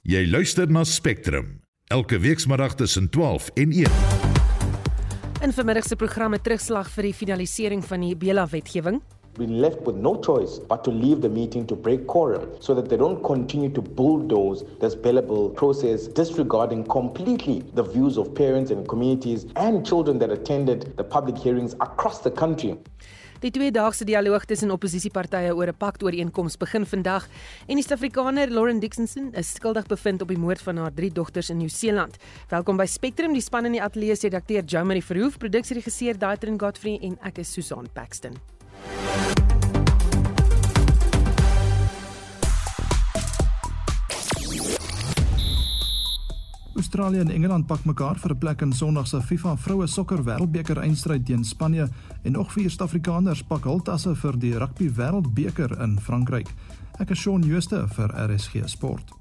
Jy luister na Spectrum elke weekmiddag tussen 12 en 1. In vermiddag se programme terugslag vir die finalisering van die Bela wetgewing. been left with no choice but to leave the meeting to break quorum so that they don't continue to bulldoze this billable process, disregarding completely the views of parents and communities and children that attended the public hearings across the country. Die tweedaagse dialoog tussen oppositiepartye oor 'n paktooreenkoms begin vandag en die Suid-Afrikaner Lauren Dixonson is skuldig bevind op die moord van haar drie dogters in Nieu-Seeland. Welkom by Spectrum, die span in die ateljee se redakteur Jomari Verhoef, produksieregisseur Daitrin Godfrey en ek is Susan Paxton. Australië en Engeland pak mekaar vir 'n plek in Sondag se FIFA Vroue Sokker Wêreldbeker eindstryd teen Spanje en nog vier Suid-Afrikaners pak hul tasse vir die Rugby Wêreldbeker in Frankryk. Ek is Shaun Jooste vir RSG Sport.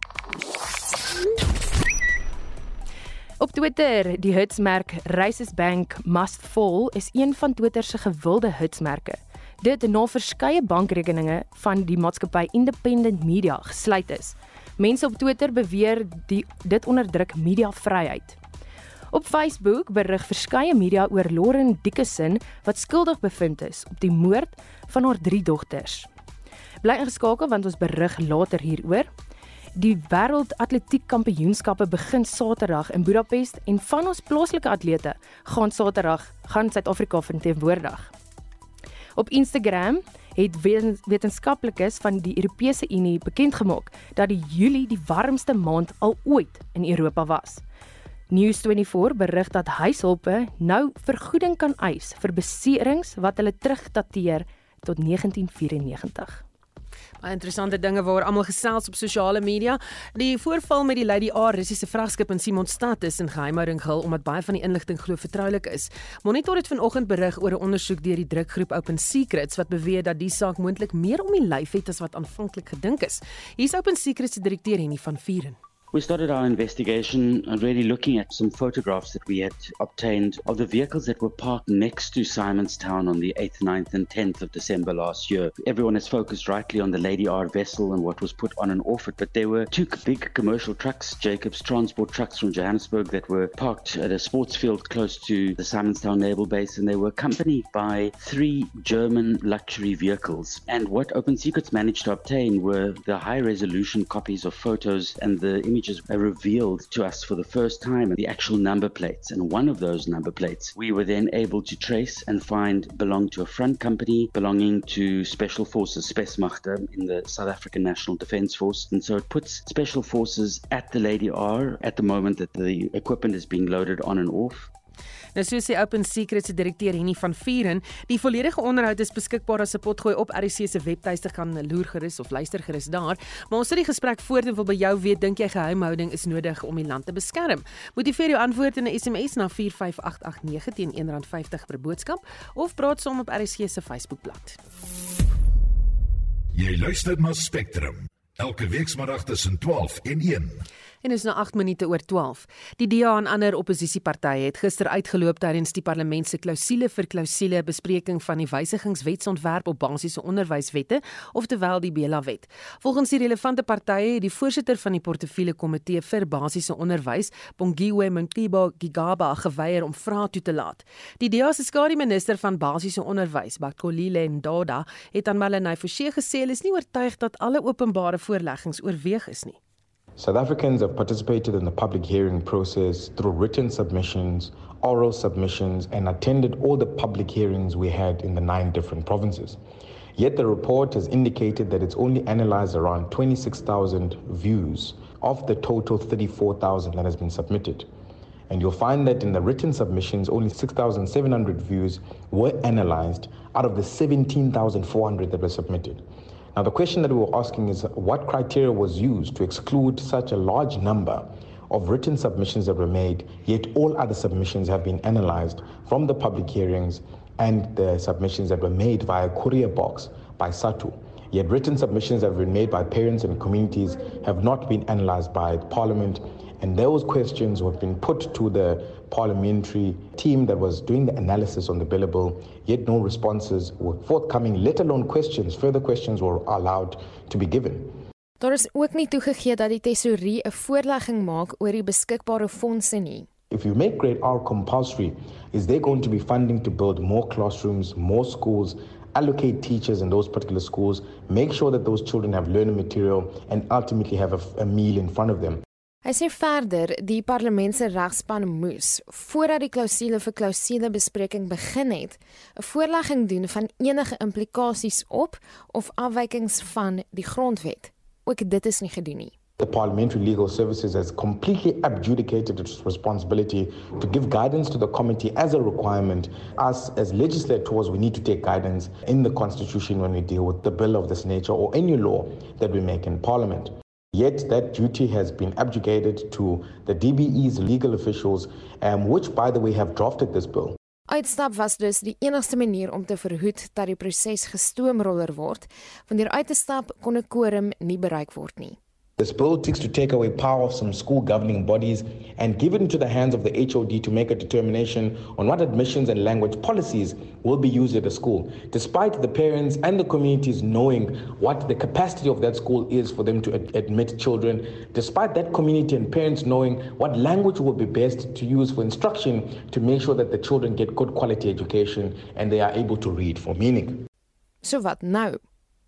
Op Twitter, die hitsmerk Races Bank Must Fall is een van Twitter se gewilde hitsmerke. Dit na verskeie bankrekeninge van die maatskappy Independent Media gesluit is. Mense op Twitter beweer die dit onderdruk mediavryheid. Op Facebook berig verskeie media oor Lauren Dickinson wat skuldig bevind is op die moord van haar drie dogters. Bly ingeskakel want ons berig later hieroor. Die wêreld atletiek kampioenskappe begin Saterdag in Budapest en van ons plaaslike atlete gaan Saterdag gaan Suid-Afrika verteenwoordig. Op Instagram het wetenskaplikes van die Europese Unie bekend gemaak dat die Julie die warmste maand al ooit in Europa was. News24 berig dat huishulpe nou vergoeding kan eis vir beserings wat hulle terugdateer tot 1994. Baie interessante dinge waaroor almal gesels op sosiale media. Die voorval met die Lady A Russiese vragskip in Simonstad is in geheimhouding gehul omdat baie van die inligting glo vertroulik is. Monitor het vanoggend berig oor 'n ondersoek deur die drukgroep Open Secrets wat beweer dat die saak moontlik meer om die lyf het as wat aanvanklik gedink is. Hier's Open Secrets se direkteur Henny van Vieren. We started our investigation and really looking at some photographs that we had obtained of the vehicles that were parked next to Simonstown on the 8th, 9th, and 10th of December last year. Everyone has focused rightly on the Lady R vessel and what was put on and off it, but there were two big commercial trucks, Jacobs transport trucks from Johannesburg, that were parked at a sports field close to the Simonstown Naval Base, and they were accompanied by three German luxury vehicles. And what Open Secrets managed to obtain were the high resolution copies of photos and the images revealed to us for the first time the actual number plates. And one of those number plates we were then able to trace and find belonged to a front company belonging to Special Forces, Spesmachte, in the South African National Defence Force. And so it puts Special Forces at the Lady R at the moment that the equipment is being loaded on and off. Nou so sê Open Secrets se direkteur Henny van Vieren, die volledige onderhoud is beskikbaar 'n potgooi op RC se webtuiste gaan loer gerus of luister gerus daar. Maar ons sit die gesprek voort en wil by jou weet dink jy geheimhouding is nodig om die land te beskerm? Motiveer jou antwoord in 'n SMS na 45889 teen R1.50 per boodskap of praat saam op RC se Facebookblad. Jy luister na Spectrum elke weekmiddag tussen 12 en 1. En is nou 8 minute oor 12. Die DA en ander oppositiepartye het gister uitgeloop tydens die parlement se klousule vir klousule bespreking van die wysigingswetsontwerp op basiese onderwyswette, oftewel die Bela-wet. Volgens die relevante partye het die voorsitter van die portefeulje komitee vir basiese onderwys, Bongiwe Mnkibo Gigaba, geweier om vrae toe te laat. Die DA se skare minister van basiese onderwys, Bakolile Ndoda, het aan Melanie Forsie gesê hulle is nie oortuig dat alle openbare voorleggings oorweeg is nie. South Africans have participated in the public hearing process through written submissions, oral submissions, and attended all the public hearings we had in the nine different provinces. Yet the report has indicated that it's only analyzed around 26,000 views of the total 34,000 that has been submitted. And you'll find that in the written submissions, only 6,700 views were analyzed out of the 17,400 that were submitted. Now, the question that we were asking is what criteria was used to exclude such a large number of written submissions that were made, yet all other submissions have been analyzed from the public hearings and the submissions that were made via courier box by SATU. Yet written submissions that have been made by parents and communities have not been analyzed by Parliament, and those questions have been put to the parliamentary team that was doing the analysis on the billable, yet no responses were forthcoming, let alone questions. Further questions were allowed to be given. Daar is ook nie toegegee dat die tesourier 'n voorlegging maak oor die beskikbare fondse nie. If you make grade R compulsory, is there going to be funding to build more classrooms, more schools, allocate teachers in those particular schools, make sure that those children have learning material and ultimately have a, a meal in front of them? Hy sê verder, die parlement se regspan moes voordat die klousule vir klousule bespreking begin het, 'n voorlegging doen van enige implikasies op of afwykings van die grondwet. Ook dit is nie gedoen nie. The Parliamentary Legal Services has completely abdicated its responsibility to give guidance to the committee as a requirement. Us, as legislators, we need to take guidance in the Constitution when we deal with the bill of this nature or any law that we make in Parliament. Yet that duty has been abdicated to the DBE's legal officials, um, which, by the way, have drafted this bill. Uitstap was dus die enigste manier om te verhoed dat die proses gestoomroller word. Wanneer uit te stap kon 'n quorum nie bereik word nie. This bill seeks to take away power of some school governing bodies and give it into the hands of the HOD to make a determination on what admissions and language policies will be used at the school, despite the parents and the communities knowing what the capacity of that school is for them to ad- admit children, despite that community and parents knowing what language will be best to use for instruction to make sure that the children get good quality education and they are able to read for meaning. So wat nou?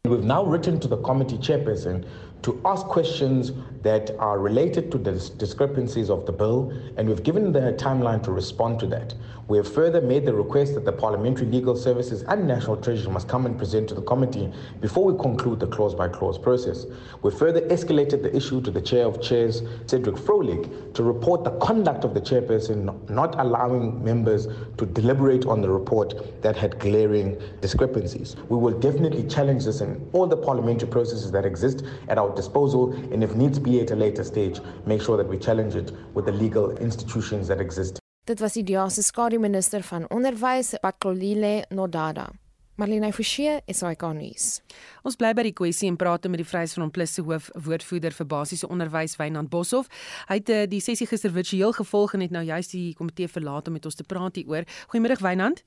We've now written to the committee chairperson to ask questions that are related to the discrepancies of the bill, and we've given them a timeline to respond to that. We have further made the request that the Parliamentary Legal Services and National Treasury must come and present to the committee before we conclude the clause by clause process. We further escalated the issue to the Chair of Chairs, Cedric Froelich, to report the conduct of the chairperson not allowing members to deliberate on the report that had glaring discrepancies. We will definitely challenge this in all the parliamentary processes that exist at our disposal, and if needs be at a later stage, make sure that we challenge it with the legal institutions that exist. Dit was die DEA se skademinister van onderwys, Pakolile Nodada. Marlene Forsie, SAK nuus. Ons bly by die kwessie en praat met die Vryheidsfront Plus se hoof woordvoerder vir basiese onderwys Wynand Boshoff. Hy het uh, die sessie gister virtueel gevolg en het nou juist die komitee verlaat om met ons te praat hieroor. Goeiemôre Wynand.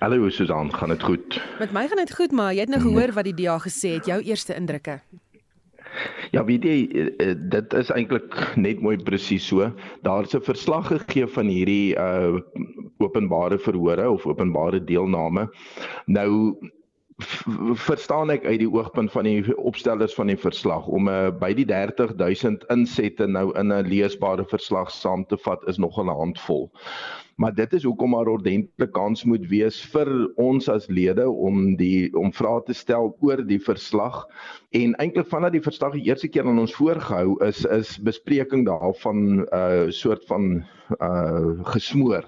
Hallo Susan, gaan dit goed? Met my gaan dit goed, maar jy het nou gehoor wat die DA gesê het, jou eerste indrukke. Ja, weet jy, eh, dit is eintlik net mooi presies so. Daar's 'n verslag gegee van hierdie uh openbare verhore of openbare deelname. Nou verstaan ek uit die oogpunt van die opstellers van die verslag om uh, by die 30000 insette nou in 'n leesbare verslag saam te vat is nog 'n handvol. Maar dit is hoekom maar ordentlike kans moet wees vir ons as lede om die om vrae te stel oor die verslag en eintlik vandat die verslag die eerste keer aan ons voorgehou is is bespreking daarvan 'n uh, soort van uh gesmoor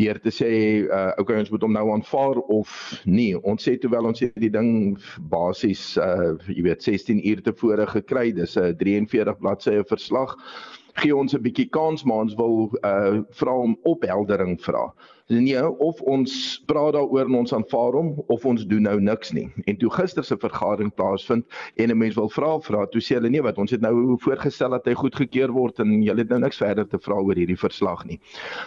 deur te sê uh okay ons moet hom nou aanvaar of nie. Ons sê terwyl ons het die ding basies uh jy weet 16 uur tevore gekry. Dis 'n 43 bladsye verslag. Gee ons 'n bietjie kans maar ons wil uh vra om opheldering vra. Nee, of ons praat daaroor en ons aanvaar hom of ons doen nou niks nie. En toe gister se vergadering plaasvind en 'n mens wil vra vra, toe sê hulle nee, wat ons het nou voorgestel dat hy goedgekeur word en julle het nou niks verder te vra oor hierdie verslag nie.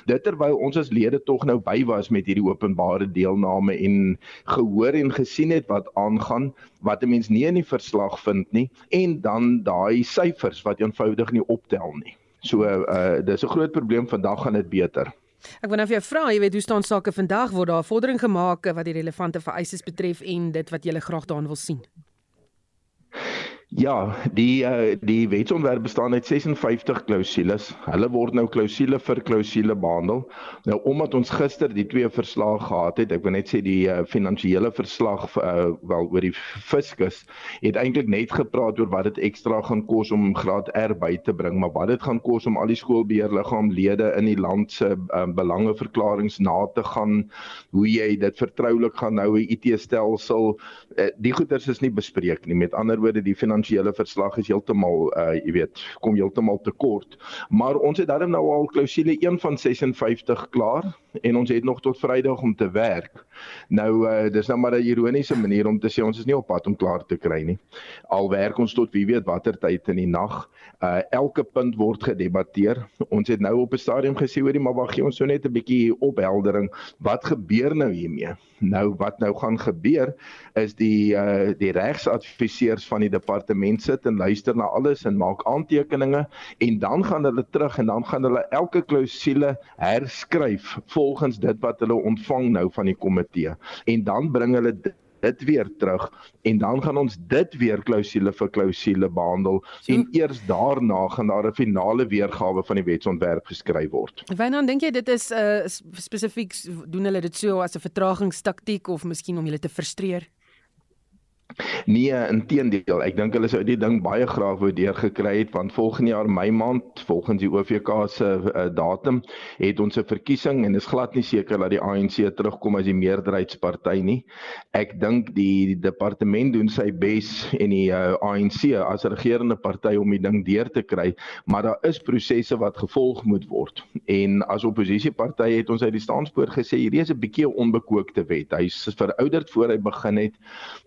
Dit terwyl ons as lede tog nou by was met hierdie openbare deelname en gehoor en gesien het wat aangaan wat 'n mens nie in die verslag vind nie en dan daai syfers wat eenvoudig nie optel nie. So uh dis 'n groot probleem vandag gaan dit beter. Ek wil nou vir jou vra, jy weet hoe staan sake vandag word daar vordering gemaak wat die relevante vereistes betref en dit wat jy graag daarin wil sien. Ja, die uh, die wetsontwerp bestaan uit 56 klousules. Hulle word nou klousule vir klousule behandel. Nou omdat ons gister die twee verslae gehad het, ek wil net sê die uh, finansiële verslag uh, wel oor die fiskus het eintlik net gepraat oor wat dit ekstra gaan kos om graad R by te bring, maar wat dit gaan kos om al die skoolbeheerliggaamlede in die land se uh, belangeverklaringe na te gaan, hoe jy dit vertroulik gaan hou, 'n IT-stelsel, uh, die goeders is nie bespreek nie. Met ander woorde, die finansiële verslag is heeltemal uh jy weet, kom heeltemal te kort. Maar ons het darm nou al klousule 1 van 56 klaar en ons het nog tot Vrydag om te werk. Nou uh, dis nou maar 'n ironiese manier om te sê ons is nie op pad om klaar te kry nie. Al werk ons tot wie weet watter tyd in die nag. Uh elke punt word gedebatteer. Ons het nou op 'n stadium gesê hoorie maar wag gee ons so net 'n bietjie opheldering. Wat gebeur nou hiermee? Nou wat nou gaan gebeur is die uh die regsadviseurs van die departement sit en luister na alles en maak aantekeninge en dan gaan hulle terug en dan gaan hulle elke klousule herskryf volgens dit wat hulle ontvang nou van die komitee en dan bring hulle dit weer terug en dan gaan ons dit weer klousule vir klousule behandel so, en eers daarna gaan daar 'n finale weergawe van die wetsontwerp geskryf word. Wynand, dink jy dit is 'n uh, spesifiek doen hulle dit so as 'n vertragingstaktiek of miskien om julle te frustreer? Nee, inteendeel, ek dink hulle sou die ding baie graag wou deurgekry het want volgende jaar Mei maand, volgens die OVK se uh, datum, het ons 'n verkiesing en is glad nie seker dat die ANC terugkom as die meerderheidsparty nie. Ek dink die, die departement doen sy bes en die uh, eh, ANC as regerende party om die ding deur te kry, maar daar is prosesse wat gevolg moet word. En as oppositieparty het ons uit die staanspoort gesê hierdie is 'n bietjie onbekookte wet. Hy's verouderd voor hy begin het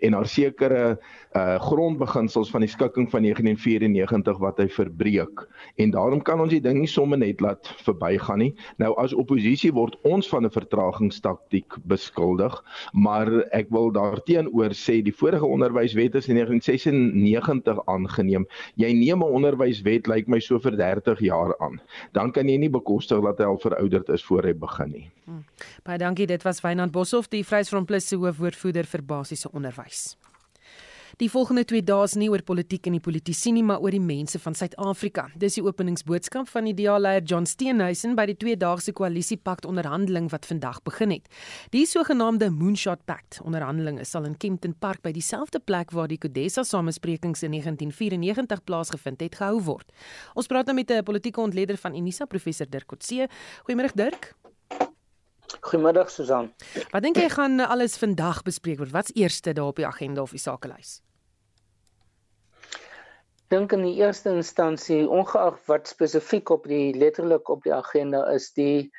en daar sekere uh grondbeginsels van die skikking van 1994 wat hy verbreek en daarom kan ons die ding nie sommer net laat verbygaan nie. Nou as oppositie word ons van 'n vertragingstaktiek beskuldig, maar ek wil daarteenoor sê die vorige onderwyswet is in 1996 aangeneem. Jy neem 'n onderwyswet lyk like my so vir 30 jaar aan. Dan kan jy nie bekostig dat hy al verouderd is voor hy begin nie. Hmm. Baie dankie, dit was Wynand Boshoff, die Vryheidsfront Plus se hoofwoordvoerder vir basiese onderwys. Die volgende 2 dae is nie oor politiek en die politisie nie, maar oor die mense van Suid-Afrika. Dis die openingsboodskap van die DA-leier John Steenhuisen by die tweedaagse koalisiepak onderhandeling wat vandag begin het. Die sogenaamde Moonshot Pact onderhandelinge sal in Kempton Park by dieselfde plek waar die Kodesa samesprekings in 1994 plaasgevind het gehou word. Ons praat nou met 'n politieke ontleder van Unisa, professor Dirk Coetzee. Goeiemôre Dirk. Goeiemiddag Susan. Wat dink jy gaan alles vandag bespreek word? Wat's eerste daar op die agenda of die sakelys? Dink in die eerste instansie ongeag wat spesifiek op die letterlik op die agenda is die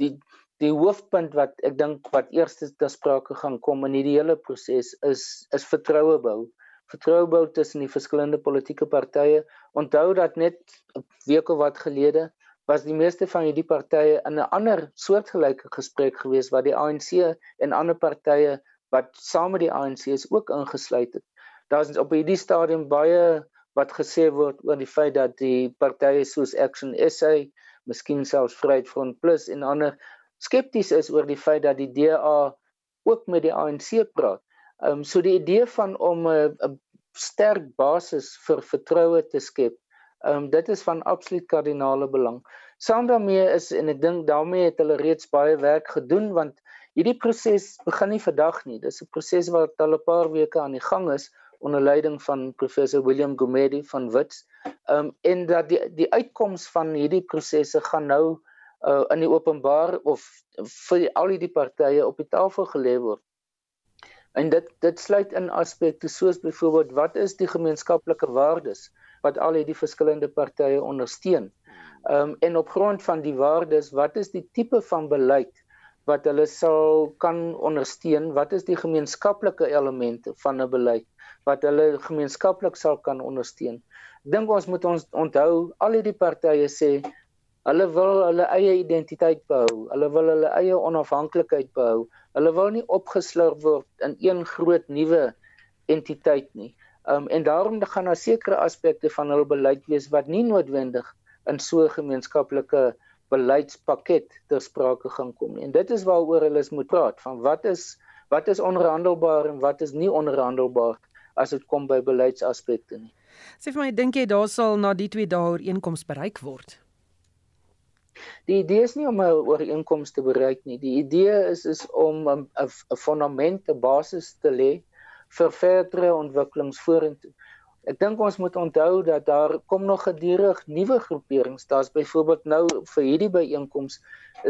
die die hoofpunt wat ek dink wat eers ter sprake gaan kom in hierdie hele proses is is vertroue bou. Vertroue bou tussen die verskillende politieke partye. Onthou dat net 'n week of wat gelede was die meeste van hierdie partye in 'n ander soortgelyke gesprek gewees wat die ANC en ander partye wat saam met die ANC is ook ingesluit het. Daar is op hierdie stadium baie wat gesê word oor die feit dat die partye soos Action SA, miskien selfs Vryheid Front Plus en ander skepties is oor die feit dat die DA ook met die ANC praat. Ehm um, so die idee van om 'n 'n sterk basis vir vertroue te skep, ehm um, dit is van absoluut kardinale belang. Saam daarmee is en ek dink daarmee het hulle reeds baie werk gedoen want hierdie proses begin nie vandag nie. Dis 'n proses wat al 'n paar weke aan die gang is onder leiding van professor William Gumede van Wits. Ehm um, en dat die die uitkoms van hierdie prosesse gaan nou uh, in die openbaar of vir al die partye op die tafel gelê word. En dit dit sluit in aspekte soos byvoorbeeld wat is die gemeenskaplike waardes wat al hierdie verskillende partye ondersteun. Ehm um, en op grond van die waardes, wat is die tipe van beleid wat hulle sal kan ondersteun? Wat is die gemeenskaplike elemente van 'n beleid? Wat hulle gemeenskaplik sal kan ondersteun. Dink ons moet ons onthou al hierdie partye sê hulle wil hulle eie identiteit behou, hulle wil hulle eie onafhanklikheid behou. Hulle wil nie opgeslurp word in een groot nuwe entiteit nie. Um en daarom gaan daar sekere aspekte van hul beleid wees wat nie noodwendig in so 'n gemeenskaplike beleidspakket ter sprake gaan kom nie. En dit is waaroor hulle moet praat van wat is wat is onderhandelbaar en wat is nie onderhandelbaar as dit kom by beleidsaspekte nie. Sê vir my, dink jy daar sal na die twee dae ooreenkoms bereik word? Die idee is nie om 'n ooreenkoms te bereik nie. Die idee is is om 'n 'n fondament, 'n basis te lê vir verdere ontwikkelings vorentoe. Ek dink ons moet onthou dat daar kom nog gedurig nuwe groeperings. Daar's byvoorbeeld nou vir hierdie byeenkoms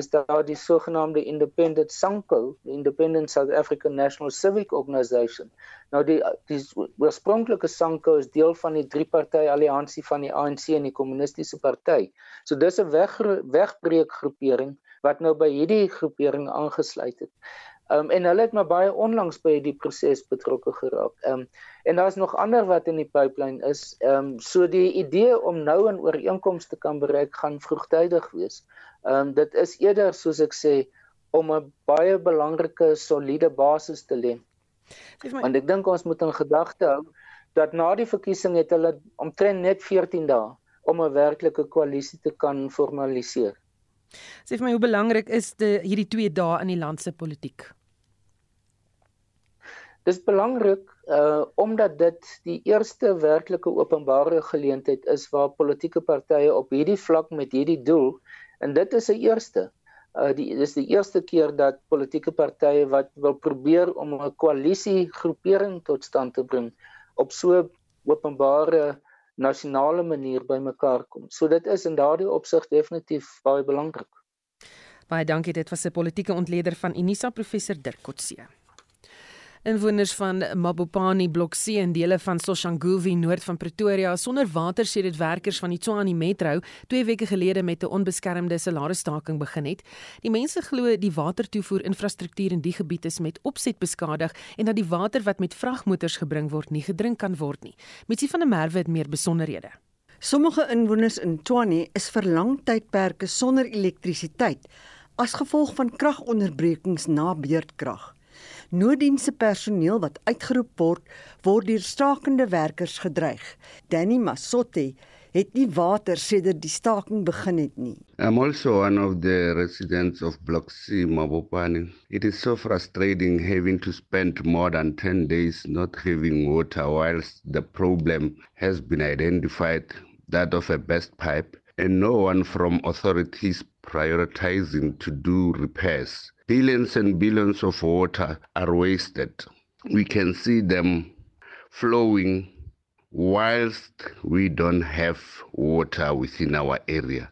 is daar die sogenaamde Independent SANCO, die Independent South African National Civic Organisation. Nou die die oorspronklike SANCO is deel van die drie-party alliansie van die ANC en die Kommunistiese Party. So dis 'n weg wegbreek groepering wat nou by hierdie groepering aangesluit het. Um en hulle het maar baie onlangs by die proses betrokke geraak. Um en daar's nog ander wat in die pipeline is. Um so die idee om nou 'n ooreenkoms te kan bereik gaan vroegtydig wees. Um dit is eerder soos ek sê om 'n baie belangrike soliede basis te lê. Want ek dink ons moet in gedagte hou dat na die verkiesing het hulle omtrent net 14 dae om 'n werklike koalisie te kan formaliseer. Sê vir my hoe belangrik is dit hierdie 2 dae in die land se politiek? Dis belangrik uh omdat dit die eerste werklike openbare geleentheid is waar politieke partye op hierdie vlak met hierdie doel en dit is 'n eerste uh die dis die eerste keer dat politieke partye wat wil probeer om 'n koalisie groepering tot stand te bring op so openbare nasionale manier bymekaar kom. So dit is in daardie opsig definitief baie belangrik. Baie dankie dit was 'n politieke ontleder van Unisa professor Dirk Kotse. Inwoners van Mabopani blok C en dele van Soshanguve noord van Pretoria sonder water sedert werkers van die Tshwane Metro 2 weke gelede met 'n onbeskermde salarisstaking begin het. Die mense glo die watertoevoer infrastruktuur in die gebied is met opset beskadig en dat die water wat met vragmotors gebring word nie gedrink kan word nie. Mitsie van der Merwe het meer besonderhede. Sommige inwoners in Tshwane is vir lang tydperke sonder elektrisiteit as gevolg van kragonderbrekings na beurtkrag. Nooddienste personeel wat uitgeroep word, word deur stakende werkers gedreig. Danny Masotte het nie water sedert die staking begin het nie. I'm also one of the residents of Block C Mabopane. It is so frustrating having to spend more than 10 days not having water whilst the problem has been identified that of a best pipe and no one from authorities prioritizing to do repairs. Billions and billions of water are wasted. We can see them flowing whilst we don't have water within our area.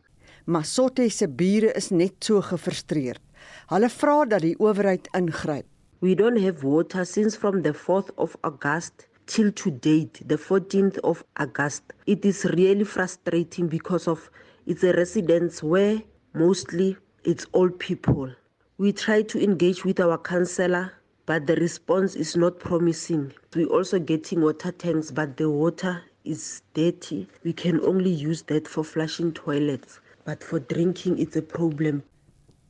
Masote se bure is net so gefrustreerd. Hulle vra dat die owerheid ingryp. We don't have water since from the 4th of August till to date, the 14th of August. It is really frustrating because of it's a residence where mostly it's old people. We try to engage with our councillor, but the response is not promising. We're also getting water tanks, but the water is dirty. We can only use that for flushing toilets, but for drinking it's a problem.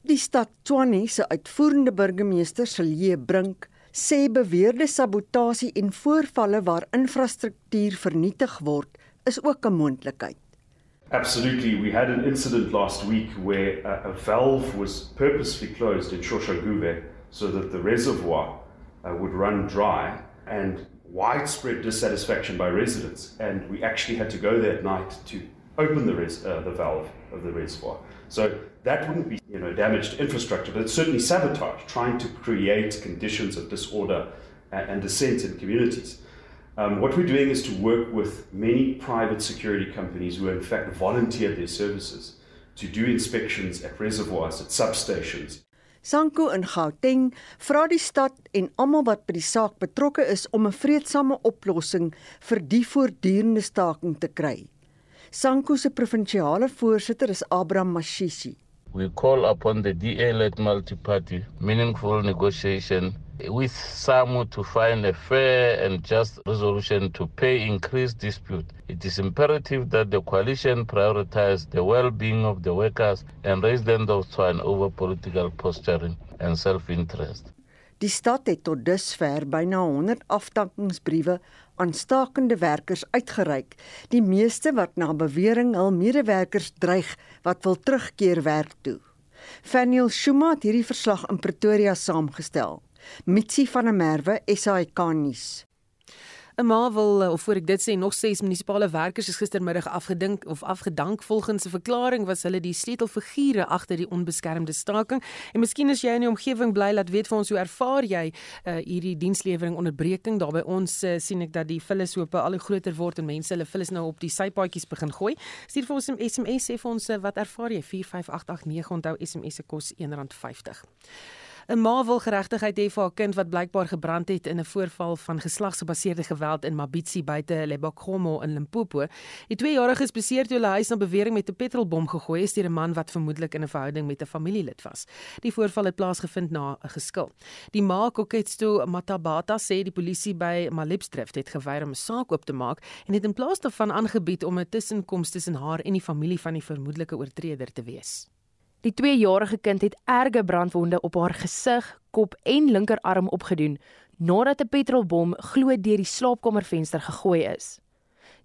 Die stad Tshwane se uitvoerende burgemeester, Silje Brink, sê beweerde sabotasie en voorvalle waar infrastruktuur vernietig word, is ook 'n moontlikheid. Absolutely. We had an incident last week where a, a valve was purposely closed in Shoshaguve so that the reservoir uh, would run dry and widespread dissatisfaction by residents. And we actually had to go there at night to open the, res- uh, the valve of the reservoir. So that wouldn't be you know, damaged infrastructure, but it's certainly sabotage, trying to create conditions of disorder and, and dissent in communities. Um, what we're doing is to work with many private security companies who, in fact, volunteered their services to do inspections at reservoirs, at substations. Sanko in Gauteng vra die stad en almal wat by die saak betrokke is om 'n vredesame oplossing vir die voortdurende staking te kry. Sanko se provinsiale voorsitter is Abraham Mashisi. We call upon the DA-led multi-party meaningful negotiation with SAMU to find a fair and just resolution to pay increased dispute. It is imperative that the coalition prioritize the well-being of the workers and raise them of Tswan over political posturing and self-interest. Die stad het tot dusver byna 100 afdankingsbriewe aan stakende werkers uitgereik, die meeste wat na bewering hul medewerkers dreig wat wil terugkeer werk toe. Faniel Shuma het hierdie verslag in Pretoria saamgestel. Mitsi van der Merwe, SAK nuus. 'n Ma wil of voor ek dit sê nog 6 munisipale werkers is gistermiddag afgedink of afgedank volgens 'n verklaring was hulle die sleutelfigure agter die onbeskermde staking. En miskien as jy in die omgewing bly, laat weet vir ons hoe ervaar jy uh, hierdie dienslewering onderbreking. Daar by ons uh, sien ek dat die vullishope al hoe groter word en mense hulle vullis nou op die sypaadjies begin gooi. Stuur vir ons 'n SMS sê vir ons uh, wat ervaar jy 45889 onthou SMS se kos R1.50. 'n Ma wil geregtigheid hê vir haar kind wat blykbaar gebrand het in 'n voorval van geslagsgebaseerde geweld in Mabitsi buite Lebakgomo in Limpopo. Die 2-jarige is beseer toe hulle huis na bewering met 'n petrolbom gegooi is deur 'n man wat vermoedelik in 'n verhouding met 'n familielid was. Die voorval het plaasgevind na 'n geskil. Die ma Koketsto Matabata sê die polisie by Malipsdrift het geweier om 'n saak oop te maak en het in plaas daarvan aangebied om 'n tussenkoms tussen haar en die familie van die vermoedelike oortreder te wees. Die 2-jarige kind het erge brandwonde op haar gesig, kop en linkerarm opgedoen nadat 'n petrolbom glo deur die slaapkamervenster gegooi is.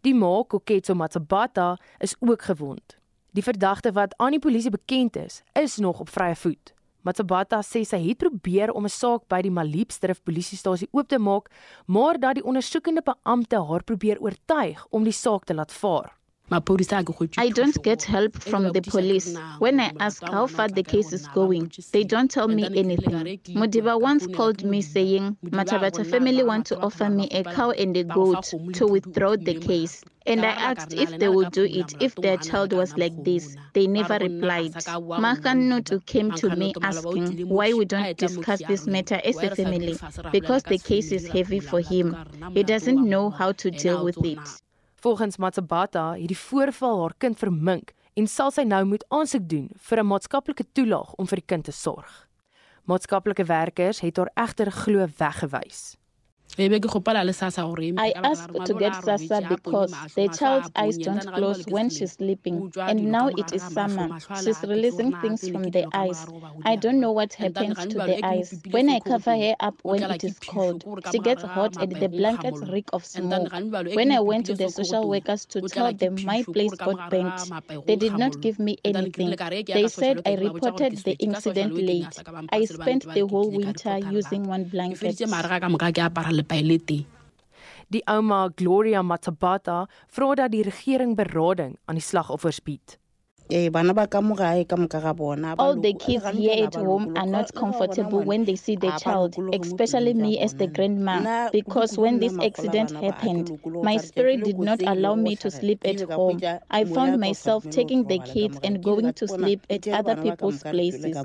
Die ma, Koketso Matsabata, is ook gewond. Die verdagte wat aan die polisie bekend is, is nog op vrye voet. Matsabata sê sy het probeer om 'n saak by die Maliepstrif polisiestasie oop te maak, maar dat die ondersoekende beampte haar probeer oortuig om die saak te laat vaar. I don't get help from the police. When I ask how far the case is going, they don't tell me anything. Modiba once called me saying, Matabata family want to offer me a cow and a goat to withdraw the case. And I asked if they would do it if their child was like this. They never replied. Makanutu came to me asking why we don't discuss this matter as a family because the case is heavy for him. He doesn't know how to deal with it. Volgens Matsabata het die voorval haar kind vermink en sal sy nou moet aansoek doen vir 'n maatskaplike toelaag om vir die kind te sorg. Maatskaplike werkers het haar egter glo weggewys. I asked to get Sasa because the child's eyes don't close when she's sleeping, and now it is summer. She's releasing things from the eyes. I don't know what happens to the eyes. When I cover her up when it is cold, she gets hot and the blankets reek of smoke. When I went to the social workers to tell them my place got burnt, they did not give me anything. They said I reported the incident late. I spent the whole winter using one blanket. Die ouma Gloria Matabata vra dat die regering berading aan die slagoffers bied. All the kids here at home are not comfortable when they see the child, especially me as the grandma, because when this accident happened, my spirit did not allow me to sleep at home. I found myself taking the kids and going to sleep at other people's places.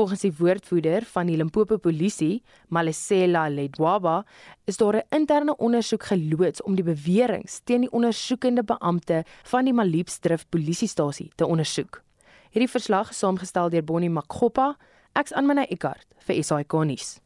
Volgens die woordvoerder van die Limpopo Polisie, Malesela Ledwaba, is daar 'n interne ondersoek geloods om die beweringe teen die ondersoekende beampte van die Maliepsdrift polisiestasie te ondersoek. Hierdie verslag is saamgestel deur Bonnie Makgopa, ek's Anmina Eckart vir SAK nuus.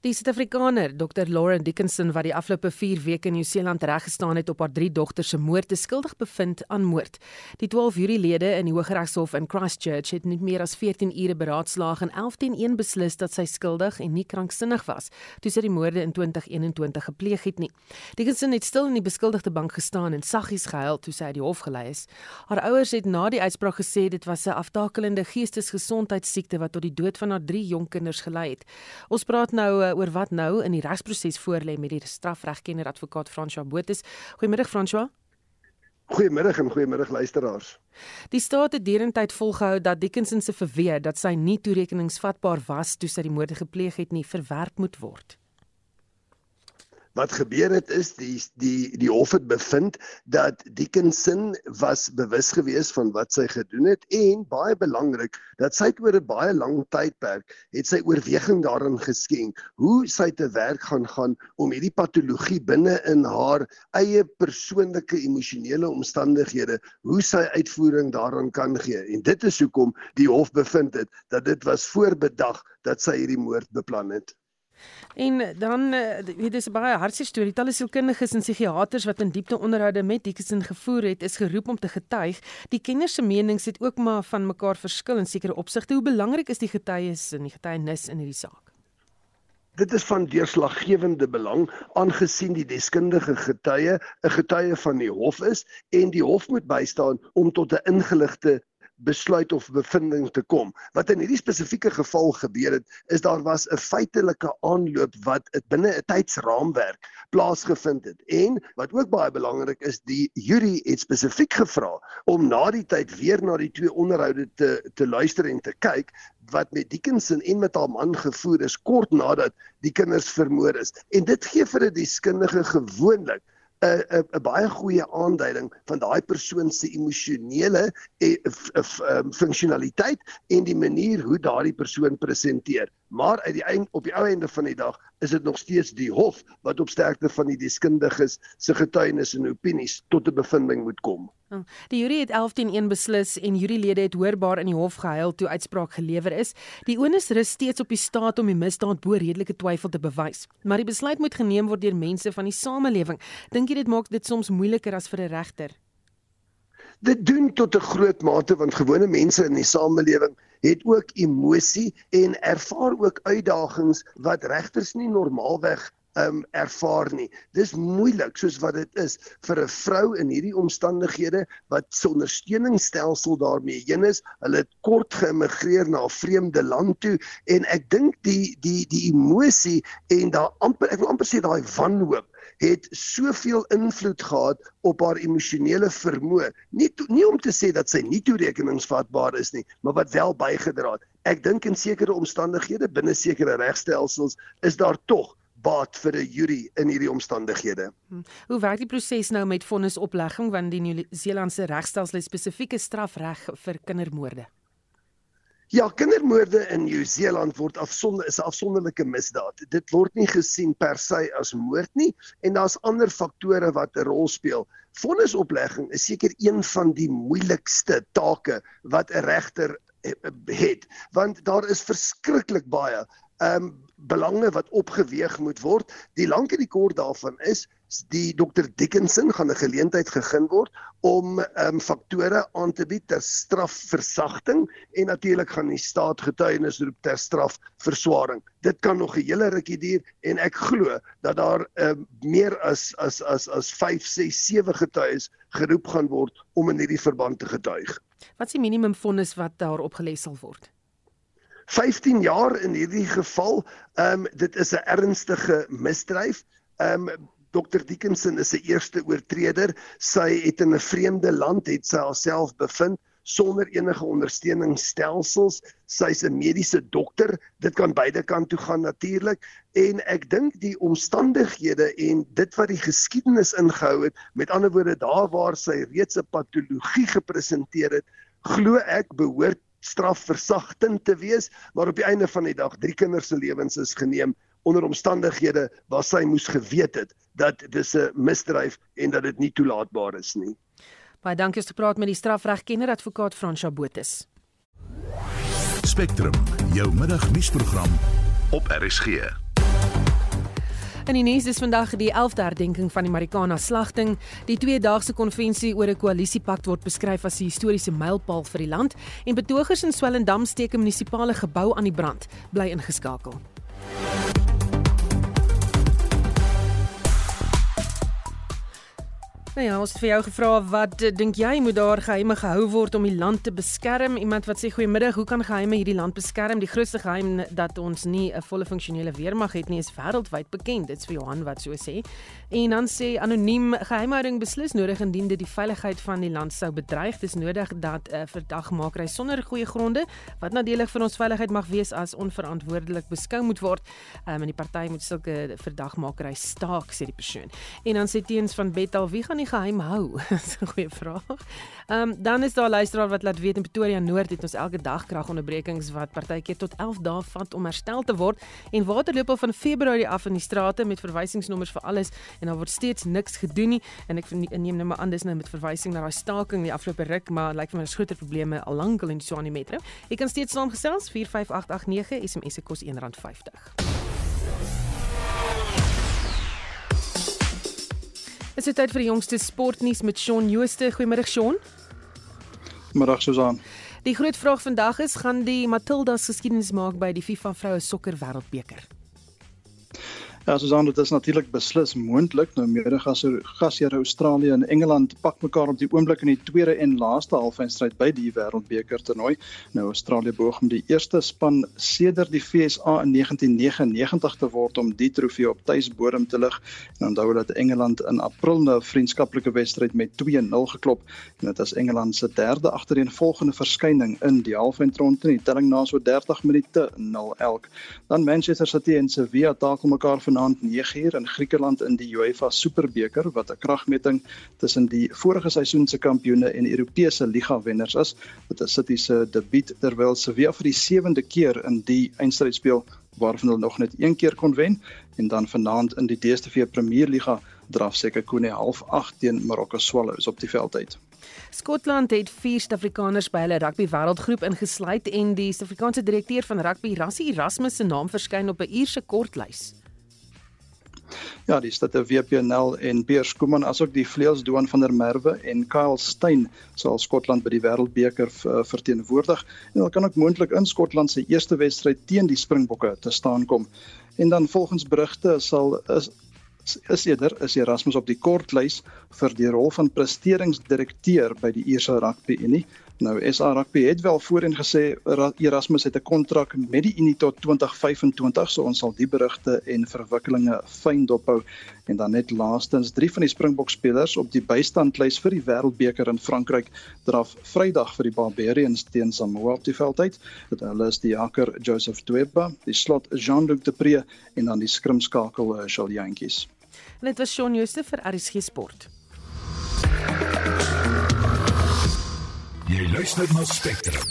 Die Suid-Afrikaner, Dr. Lauren Dickinson wat die afgelope 4 weke in Nieu-Seeland reggestaan het op haar drie dogters se moord, is skuldig bevind aan moord. Die 12 jurylede in die Hooggeregshof in Christchurch het nie meer as 14 ure beraadslaag en 11 teen 1 beslis dat sy skuldig en nie kranksinnig was toe sy die moorde in 2021 gepleeg het nie. Dickinson het stil in die beskuldigde bank gestaan en saggies gehuil toe sy uit die hof gelei is. Haar ouers het na die uitspraak gesê dit was 'n aftakelende geestesgesondheidsiekte wat tot die dood van haar drie jong kinders gelei het. Ons praat nou oor wat nou in die regsproses voorlê met die strafregkenner advokaat François Botes. Goeiemôre François. Goeiemôre en goeiemôre luisteraars. Die staat het derentyd volgehou dat Dickinson se verweer dat sy nie toerekeningsvatbaar was toe sy die moorde gepleeg het nie verwerp moet word wat gebeur het is die die die hof het bevind dat Dickinson was bewus gewees van wat sy gedoen het en baie belangrik dat sy oor 'n baie lang tydperk het sy oorweging daarin geskenk hoe sy te werk gaan gaan om hierdie patologie binne in haar eie persoonlike emosionele omstandighede hoe sy uitvoering daaraan kan gee. En dit is hoekom die hof bevind het dat dit was voorbedag dat sy hierdie moord beplan het En dan eh, weet dis baie hartseer storie. Talle sielkundiges en psigiaters wat in diepte onderhoude met Dickinson gevoer het, is geroep om te getuig. Die kenners se menings het ook maar van mekaar verskil in sekere opsigte. Hoe belangrik is die getuies en die getuienis in hierdie saak? Dit is van deurslaggewende belang aangesien die deskundige getuie 'n getuie van die hof is en die hof moet bystaan om tot 'n ingeligte besluit of bevinding te kom. Wat in hierdie spesifieke geval gebeur het, is daar was 'n feitelike aanloop wat binne 'n tydsraamwerk plaasgevind het. En wat ook baie belangrik is, die jury het spesifiek gevra om na die tyd weer na die twee onderhoude te te luister en te kyk wat met Dickinson en met haar man gevoer is kort nadat die kinders vermoor is. En dit gee vir 'n deskundige gewoonlik 'n 'n 'n baie goeie aanduiding van daai persoon se emosionele eh, ehm, funksionaliteit en die manier hoe daardie persoon presenteer. Maar uit die eind op die ou einde van die dag is dit nog steeds die hof wat op sterkte van die deskundiges se getuienis en opinies tot 'n bevinding moet kom. Hm. Die jury het 11 teen 1 beslis en jurylede het hoorbaar in die hof gehuil toe uitspraak gelewer is. Die onus rus steeds op die staat om die misdaad bo redelike twyfel te bewys. Maar die besluit moet geneem word deur mense van die samelewing. Dink jy dit maak dit soms moeiliker as vir 'n regter? Dit doen tot 'n groot mate want gewone mense in die samelewing het ook emosie en ervaar ook uitdagings wat regters nie normaalweg um ervaar nie. Dis moeilik soos wat dit is vir 'n vrou in hierdie omstandighede wat sonder steuningsstelsel daarmee heen is. Hulle het kort geëmigreer na 'n vreemde land toe en ek dink die die die emosie en daar amper ek wil amper sê daai wanhoop het soveel invloed gehad op haar emosionele vermoë. Nie nie om te sê dat sy nie toerekeningsvatbaar is nie, maar wat wel bygedra het. Ek dink in sekere omstandighede binne sekere regstelsels is daar tog baat vir 'n jury in hierdie omstandighede. Hm. Hoe werk die proses nou met vonnisoplegging want die Nieu-Seelandse regstelsel het spesifieke strafreg vir kindermoorde? Ja, kindermoorde in Nieu-Seeland word afsonder is 'n afsonderlike misdaad. Dit word nie gesien per se as moord nie en daar's ander faktore wat 'n rol speel. Vonnisoplegging is seker een van die moeilikste take wat 'n regter eh, het want daar is verskriklik baie ehm um, belange wat opgeweeg moet word. Die lank en die kort daarvan is die Dr Dickinson gaan 'n geleentheid gegee word om ehm um, faktore aan te bied ter strafversagting en natuurlik gaan die staat getuienis roep ter strafverswaring. Dit kan nog 'n hele rukkie duur en ek glo dat daar ehm um, meer as as as as 5, 6, 7 getuies geroep gaan word om in hierdie verband te getuig. Wat is die minimum vonnis wat daar opgelê sal word? 15 jaar in hierdie geval. Ehm um, dit is 'n ernstige misdryf. Ehm um, Dr Dickinson is 'n eerste oortreder. Sy het in 'n vreemde land het sy haarself bevind sonder enige ondersteuningsstelsels. Sy's 'n mediese dokter. Dit kan beide kant toe gaan natuurlik. En ek dink die omstandighede en dit wat die geskiedenis ingehou het, met ander woorde daar waar sy reeds 'n patologie gepresenteer het, glo ek behoort strafversagtend te wees, maar op die einde van die dag drie kinders se lewens is geneem onder omstandighede waar sy moes geweet het dat dis 'n misdryf en dat dit nie toelaatbaar is nie. Baie dankie vir praat met die strafregkenner advokaat Fransja Botus. Spectrum, jou middagnuusprogram op RSG. In die nuus is vandag die 11de herdenking van die Marikana slagting. Die tweedaagse konvensie oor 'n koalisiepak word beskryf as 'n historiese mylpaal vir die land en betogers in Swellendam steek 'n munisipale gebou aan die brand. Bly ingeskakel. Nou ja, ons het vir jou gevra wat dink jy moet daar geheime gehou word om die land te beskerm? Iemand wat sê goeiemiddag, hoe kan geheime hierdie land beskerm? Die grootste geheim dat ons nie 'n volle funksionele weermag het nie is wêreldwyd bekend. Dit's vir Johan wat so sê. En dan sê anoniem geheimhouding beslis nodig indien dit die veiligheid van die land sou bedreig. Dis nodig dat 'n uh, verdagmakery sonder goeie gronde wat nadelig vir ons veiligheid mag wees as onverantwoordelik beskou moet word. Um, en die party moet sulke verdagmakery staak sê die persoon. En dan sê teens van Betal, wie gaan nie geheim hou? Dis 'n goeie vraag. Ehm um, dan is daar luisteraar wat laat weet in Pretoria Noord het ons elke dag kragonderbrekings wat partykeer tot 11 dae vat om herstel te word en water loop al van Februarie af in die strate met verwysingsnommers vir alles en daar word steeds niks gedoen nie en ek neem nou maar aan dis nou met verwysing na daai staking die afgelope ruk maar lyk like vir my is groter probleme al lank al in die Swani Metro. Ek kan steeds saamgesels 45889 SMS se kos R1.50. Dit is tyd vir die jongste sportnuus met Shaun Jooste. Goeiemôre Shaun. Middag Susan. Die groot vraag vandag is gaan die Matildas geskiedenis maak by die FIFA vroue sokker wêreldbeker? Ja, Susan, dit is natuurlik beslis moontlik. Nou mede gasheer Australië en Engeland pak mekaar op die oomblik in die tweede en laaste halfeindstryd by die Wêreldbeker toernooi. Nou Australië beoog om die eerste span sedert die FSA in 1999 te word om die trofee op tuisbodem te lig. En onthou dat Engeland in April 'n vriendskaplike wedstryd met 2-0 geklop en dit is Engeland se derde agtereenvolgende verskyning in die halfeindronde, die telling na so 30 minute 0 elk. Dan Manchester City en Sevilla takel mekaar vanaand 9uur in Griekeland in die UEFA Superbeker wat 'n kragmeting tussen die vorige seisoen se kampioene en Europese liga wenners is. Dit is City se debuut terwyl Sevilla vir die 7de keer in die eindstryd speel waarvan hulle nog net een keer kon wen en dan vanaand in die DStv Premierliga draf seker Koene half 8 teen Marokko Swallows op die veld uit. Skotland het vier Suid-Afrikaners by hulle rugby wêreldgroep ingesluit en die Suid-Afrikaanse direkteur van rugby Rassie Erasmus se naam verskyn op 'n uierse kortlys. Ja, dis dat die WPNL en Piers Kuman asook die vleuelsdoan van der Merwe en Kyle Steyn sal Skotland by die Wêreldbeker verteenwoordig en hulle kan ook moontlik in Skotland se eerste wedstryd teen die Springbokke te staan kom. En dan volgens berigte sal is is eerder is Erasmus op die kortlys vir die rol van presteringsdirekteur by die Ierse Rugby Unie. Nou SA Rugby het wel voorheen gesê Erasmus het 'n kontrak met die Unie tot 2025, so ons sal die berigte en verwikkelinge fyn dophou. En dan net laastens, drie van die Springbok spelers op die bystandlys vir die Wêreldbeker in Frankryk draf Vrydag vir die Barbarians teen Samoa op die veld uit. Dit hulle is die hakker Joseph Tweba, die slot Jean-Luc Depree en dan die skrimskakel Charles Jantjies. En dit was Shaun Jooste vir RSG Sport. Jy luister na Spectrum.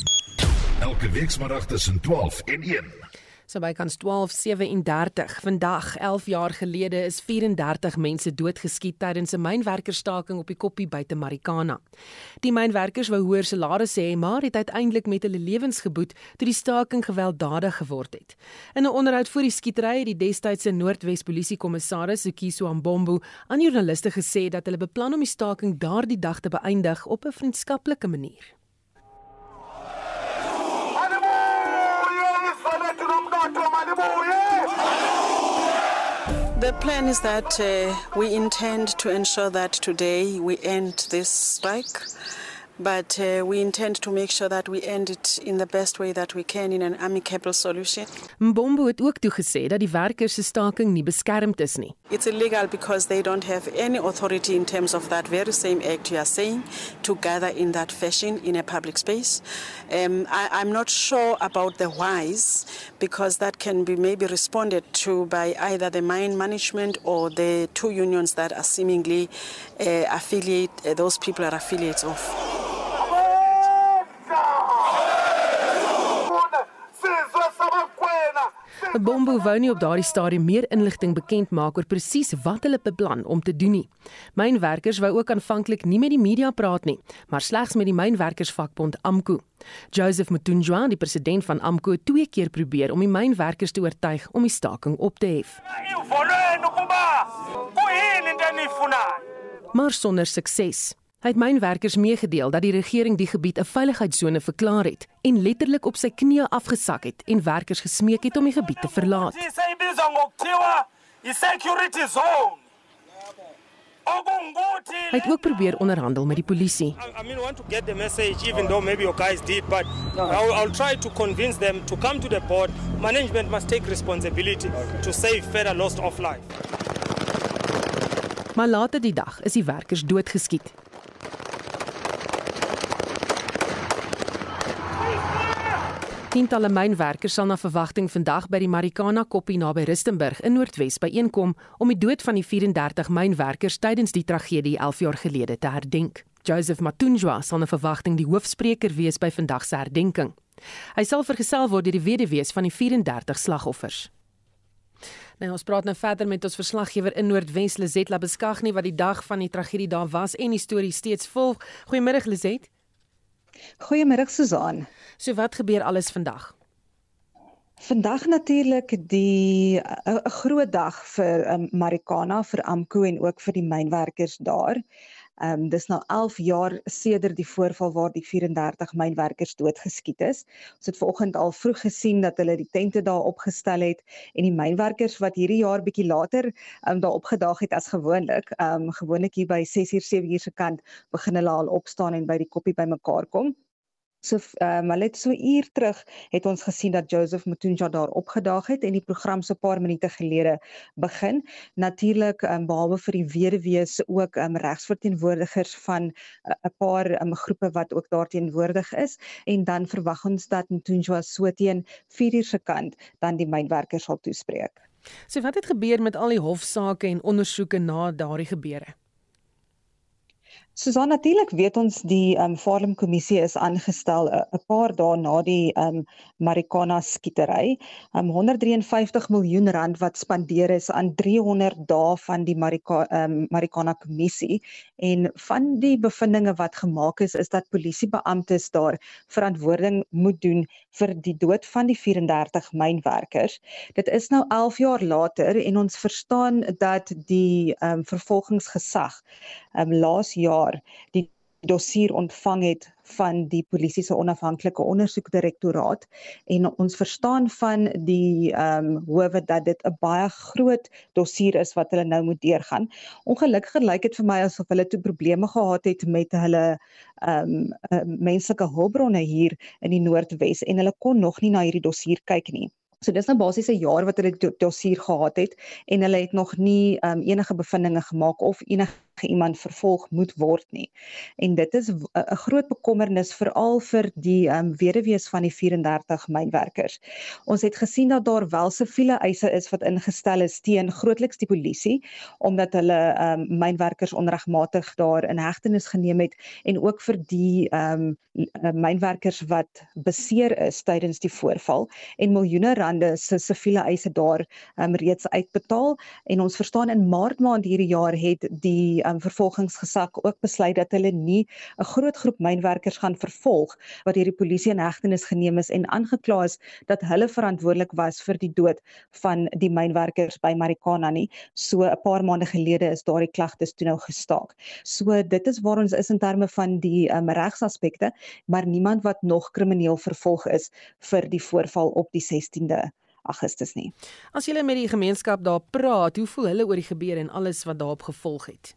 Elke weekmiddag tussen 12 en 1. So bykans 12:37 vandag 11 jaar gelede is 34 mense doodgeskiet tydens 'n mynwerkerstaking op die Koppie buite Marikana. Die mynwerkers wou hoër salarisse hê, maar het uiteindelik met hulle lewens geboet toe die staking gewelddadig geword het. In 'n onderhoud voor die skietery het die destydse Noordwes Polisiekommissaris Sekiso Ambombo aan joernaliste gesê dat hulle beplan om die staking daardie dag te beëindig op 'n vriendskaplike manier. The plan is that uh, we intend to ensure that today we end this strike. But uh, we intend to make sure that we end it in the best way that we can in an amicable solution. Mbombo het ook toegesê dat die werkers se staking nie beskermd is nie. It's illegal because they don't have any authority in terms of that very same act you are saying to gather in that fashion in a public space. Um, I, I'm not sure about the whys because that can be maybe responded to by either the mine management or the two unions that are seemingly uh, affiliate, uh, those people are affiliates of. Bombo wou nie op daardie stadium meer inligting bekend maak oor presies wat hulle beplan om te doen nie. Mynwerkers wou ook aanvanklik nie met die media praat nie, maar slegs met die mynwerkersvakbond AMKU. Joseph Mutunjwa, die president van AMKU, het twee keer probeer om die mynwerkers te oortuig om die staking op te hef. Maar sonder sukses. Hy het mynwerkers meegedeel dat die regering die gebied 'n veiligheidsone verklaar het en letterlik op sy knieë afgesak het en werkers gesmeek het om die gebied te verlaat. Hy het ook probeer onderhandel met die polisie. I mean want to get the message even though maybe your guys did but I'll, I'll try to convince them to come to the board. Management must take responsibility to save further loss of life. Maar later die dag is die werkers doodgeskiet. Tientalle mynwerkers sal na verwagting vandag by die Marikana Koppie naby Rustenburg in Noordwes byeenkom om die dood van die 34 mynwerkers tydens die tragedie 11 jaar gelede te herdenk. Joseph Matunjwa sal na verwagting die hoofspreker wees by vandag se herdenking. Hy sal vergesel word deur die weduwees van die 34 slagoffers. Nou ons praat nou verder met ons verslaggewer in Noordwes Lizet Labeskagni wat die dag van die tragedie daar was en die storie steeds volg. Goeiemôre Lizet. Goeiemôre Susan. So wat gebeur alles vandag? Vandag natuurlik die 'n groot dag vir um, Marikana vir Amko en ook vir die mynwerkers daar. Ehm um, dis nou 11 jaar sedert die voorval waar die 34 mynwerkers doodgeskiet is. Ons het vanoggend al vroeg gesien dat hulle die tente daar opgestel het en die mynwerkers wat hierdie jaar bietjie later ehm um, daar opgedaag het as gewoonlik. Ehm um, gewoonlik hier by 6uur 7uur se kant begin hulle al opstaan en by die koppie bymekaar kom. So ehm um, het so uur terug het ons gesien dat Joseph Mutunja daar opgedaag het en die program so 'n paar minute gelede begin. Natuurlik ehm um, behalwe vir die weduwees ook ehm um, regsverteenwoordigers van 'n uh, paar um, groepe wat ook daar teenwoordig is en dan verwag ons dat Mutunja so teen 4 uur se kant dan die mynwerkers sal toespreek. So wat het gebeur met al die hofsaake en ondersoeke na daardie gebeure? Susan natuurlik weet ons die ehm um, Farm kommissie is aangestel eh, 'n paar dae na die ehm um, Marikana skietery. Ehm um, 153 miljoen rand wat spandeer is aan 300 dae van die Marika ehm um, Marikana kommissie en van die bevindinge wat gemaak is is dat polisiebeamptes daar verantwoording moet doen vir die dood van die 34 mynwerkers. Dit is nou 11 jaar later en ons verstaan dat die ehm um, vervolgingsgesag ehm um, laas jaar jaar die dossier ontvang het van die polisie se onafhanklike ondersoekdirektoraat en ons verstaan van die ehm um, howe dat dit 'n baie groot dossier is wat hulle nou moet deurgaan. Ongelukkig lyk dit vir my asof hulle toe probleme gehad het met hulle ehm um, uh, menslike hulpbronne hier in die Noordwes en hulle kon nog nie na hierdie dossier kyk nie. So dis nou basies 'n jaar wat hulle dossier gehad het en hulle het nog nie um, enige bevindinge gemaak of enige iemand vervolg moet word nie. En dit is 'n groot bekommernis veral vir die um, weduwees van die 34 mynwerkers. Ons het gesien dat daar wel siviele eise is wat ingestel is teen grootliks die polisie omdat hulle um, mynwerkers onregmatig daar in hegtenis geneem het en ook vir die um, mynwerkers wat beseer is tydens die voorval en miljoene rande se siviele eise daar um, reeds uitbetaal en ons verstaan in maart maand hierdie jaar het die um, vervolgingsgesag ook besluit dat hulle nie 'n groot groep mynwerkers gaan vervolg wat deur die polisie in hegtenis geneem is en aangekla is dat hulle verantwoordelik was vir die dood van die mynwerkers by Marikana nie so 'n paar maande gelede is daardie klagtes toe nou gestaak so dit is waar ons is in terme van die um, regsaspekte maar niemand wat nog krimineel vervolg is vir die voorval op die 16de Augustus nie. As jy met die gemeenskap daar praat, hoe voel hulle oor die gebeure en alles wat daarop gevolg het?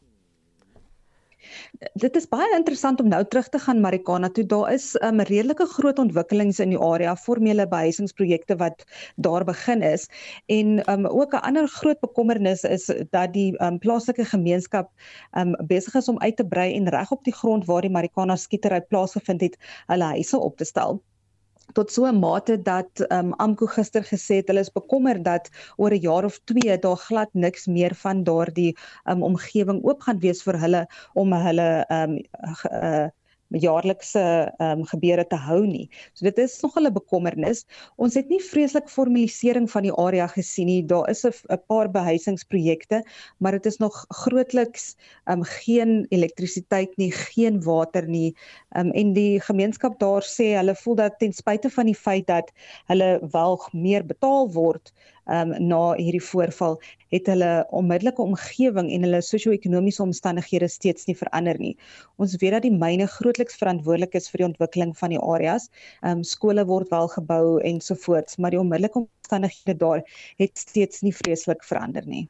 Dit is baie interessant om nou terug te gaan Marikana toe. Daar is 'n um, redelike groot ontwikkelings in die area, formele behuisingsprojekte wat daar begin is en um, ook 'n ander groot bekommernis is dat die um, plaaslike gemeenskap um, besig is om uit te brei en reg op die grond waar die Marikana skietery plaasgevind het, hulle huise op te stel tot so 'n mate dat um, Amko gister gesê het hulle is bekommerd dat oor 'n jaar of 2 daar glad niks meer van daardie um, omgewing oop gaan wees vir hulle om hulle um, uh, jaarlikse ehm um, gebeure te hou nie. So dit is nog 'n bekommernis. Ons het nie vreeslik formalisering van die area gesien nie. Daar is 'n paar behuisingsprojekte, maar dit is nog grootliks ehm um, geen elektrisiteit nie, geen water nie. Ehm um, en die gemeenskap daar sê hulle voel dat ten spyte van die feit dat hulle wel meer betaal word um, na hierdie voorval het hulle onmiddellike omgewing en hulle sosio-ekonomiese omstandighede steeds nie verander nie. Ons weet dat die myne grootliks verantwoordelik is vir die ontwikkeling van die areas. Ehm um, skole word wel gebou ensovoorts, maar die onmiddellike omstandighede daar het steeds nie vreeslik verander nie.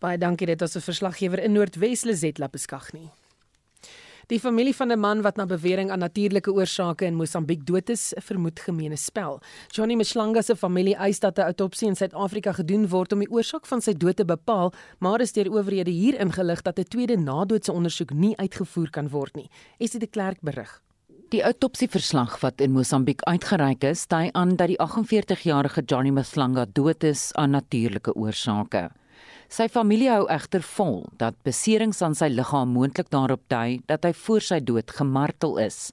Baie dankie dit as 'n verslaggewer in Noordwes Lizetla beskag nie. Die familie van 'n man wat na bewering aan natuurlike oorsake in Mosambiek dood is, vermoed gemeene spel. Johnny Mshlanga se familie eis dat 'n autopsie in Suid-Afrika gedoen word om die oorsaak van sy dood te bepaal, maar is deur owerhede hier ingelig dat 'n tweede nadoetse ondersoek nie uitgevoer kan word nie. Esie de Klerk berig. Die autopsieverslag wat in Mosambiek uitgereik is, dui aan dat die 48-jarige Johnny Mshlanga dood is aan natuurlike oorsake. Sy familie hou egter vol dat beserings aan sy liggaam moontlik daarop dui dat hy voor sy dood gemartel is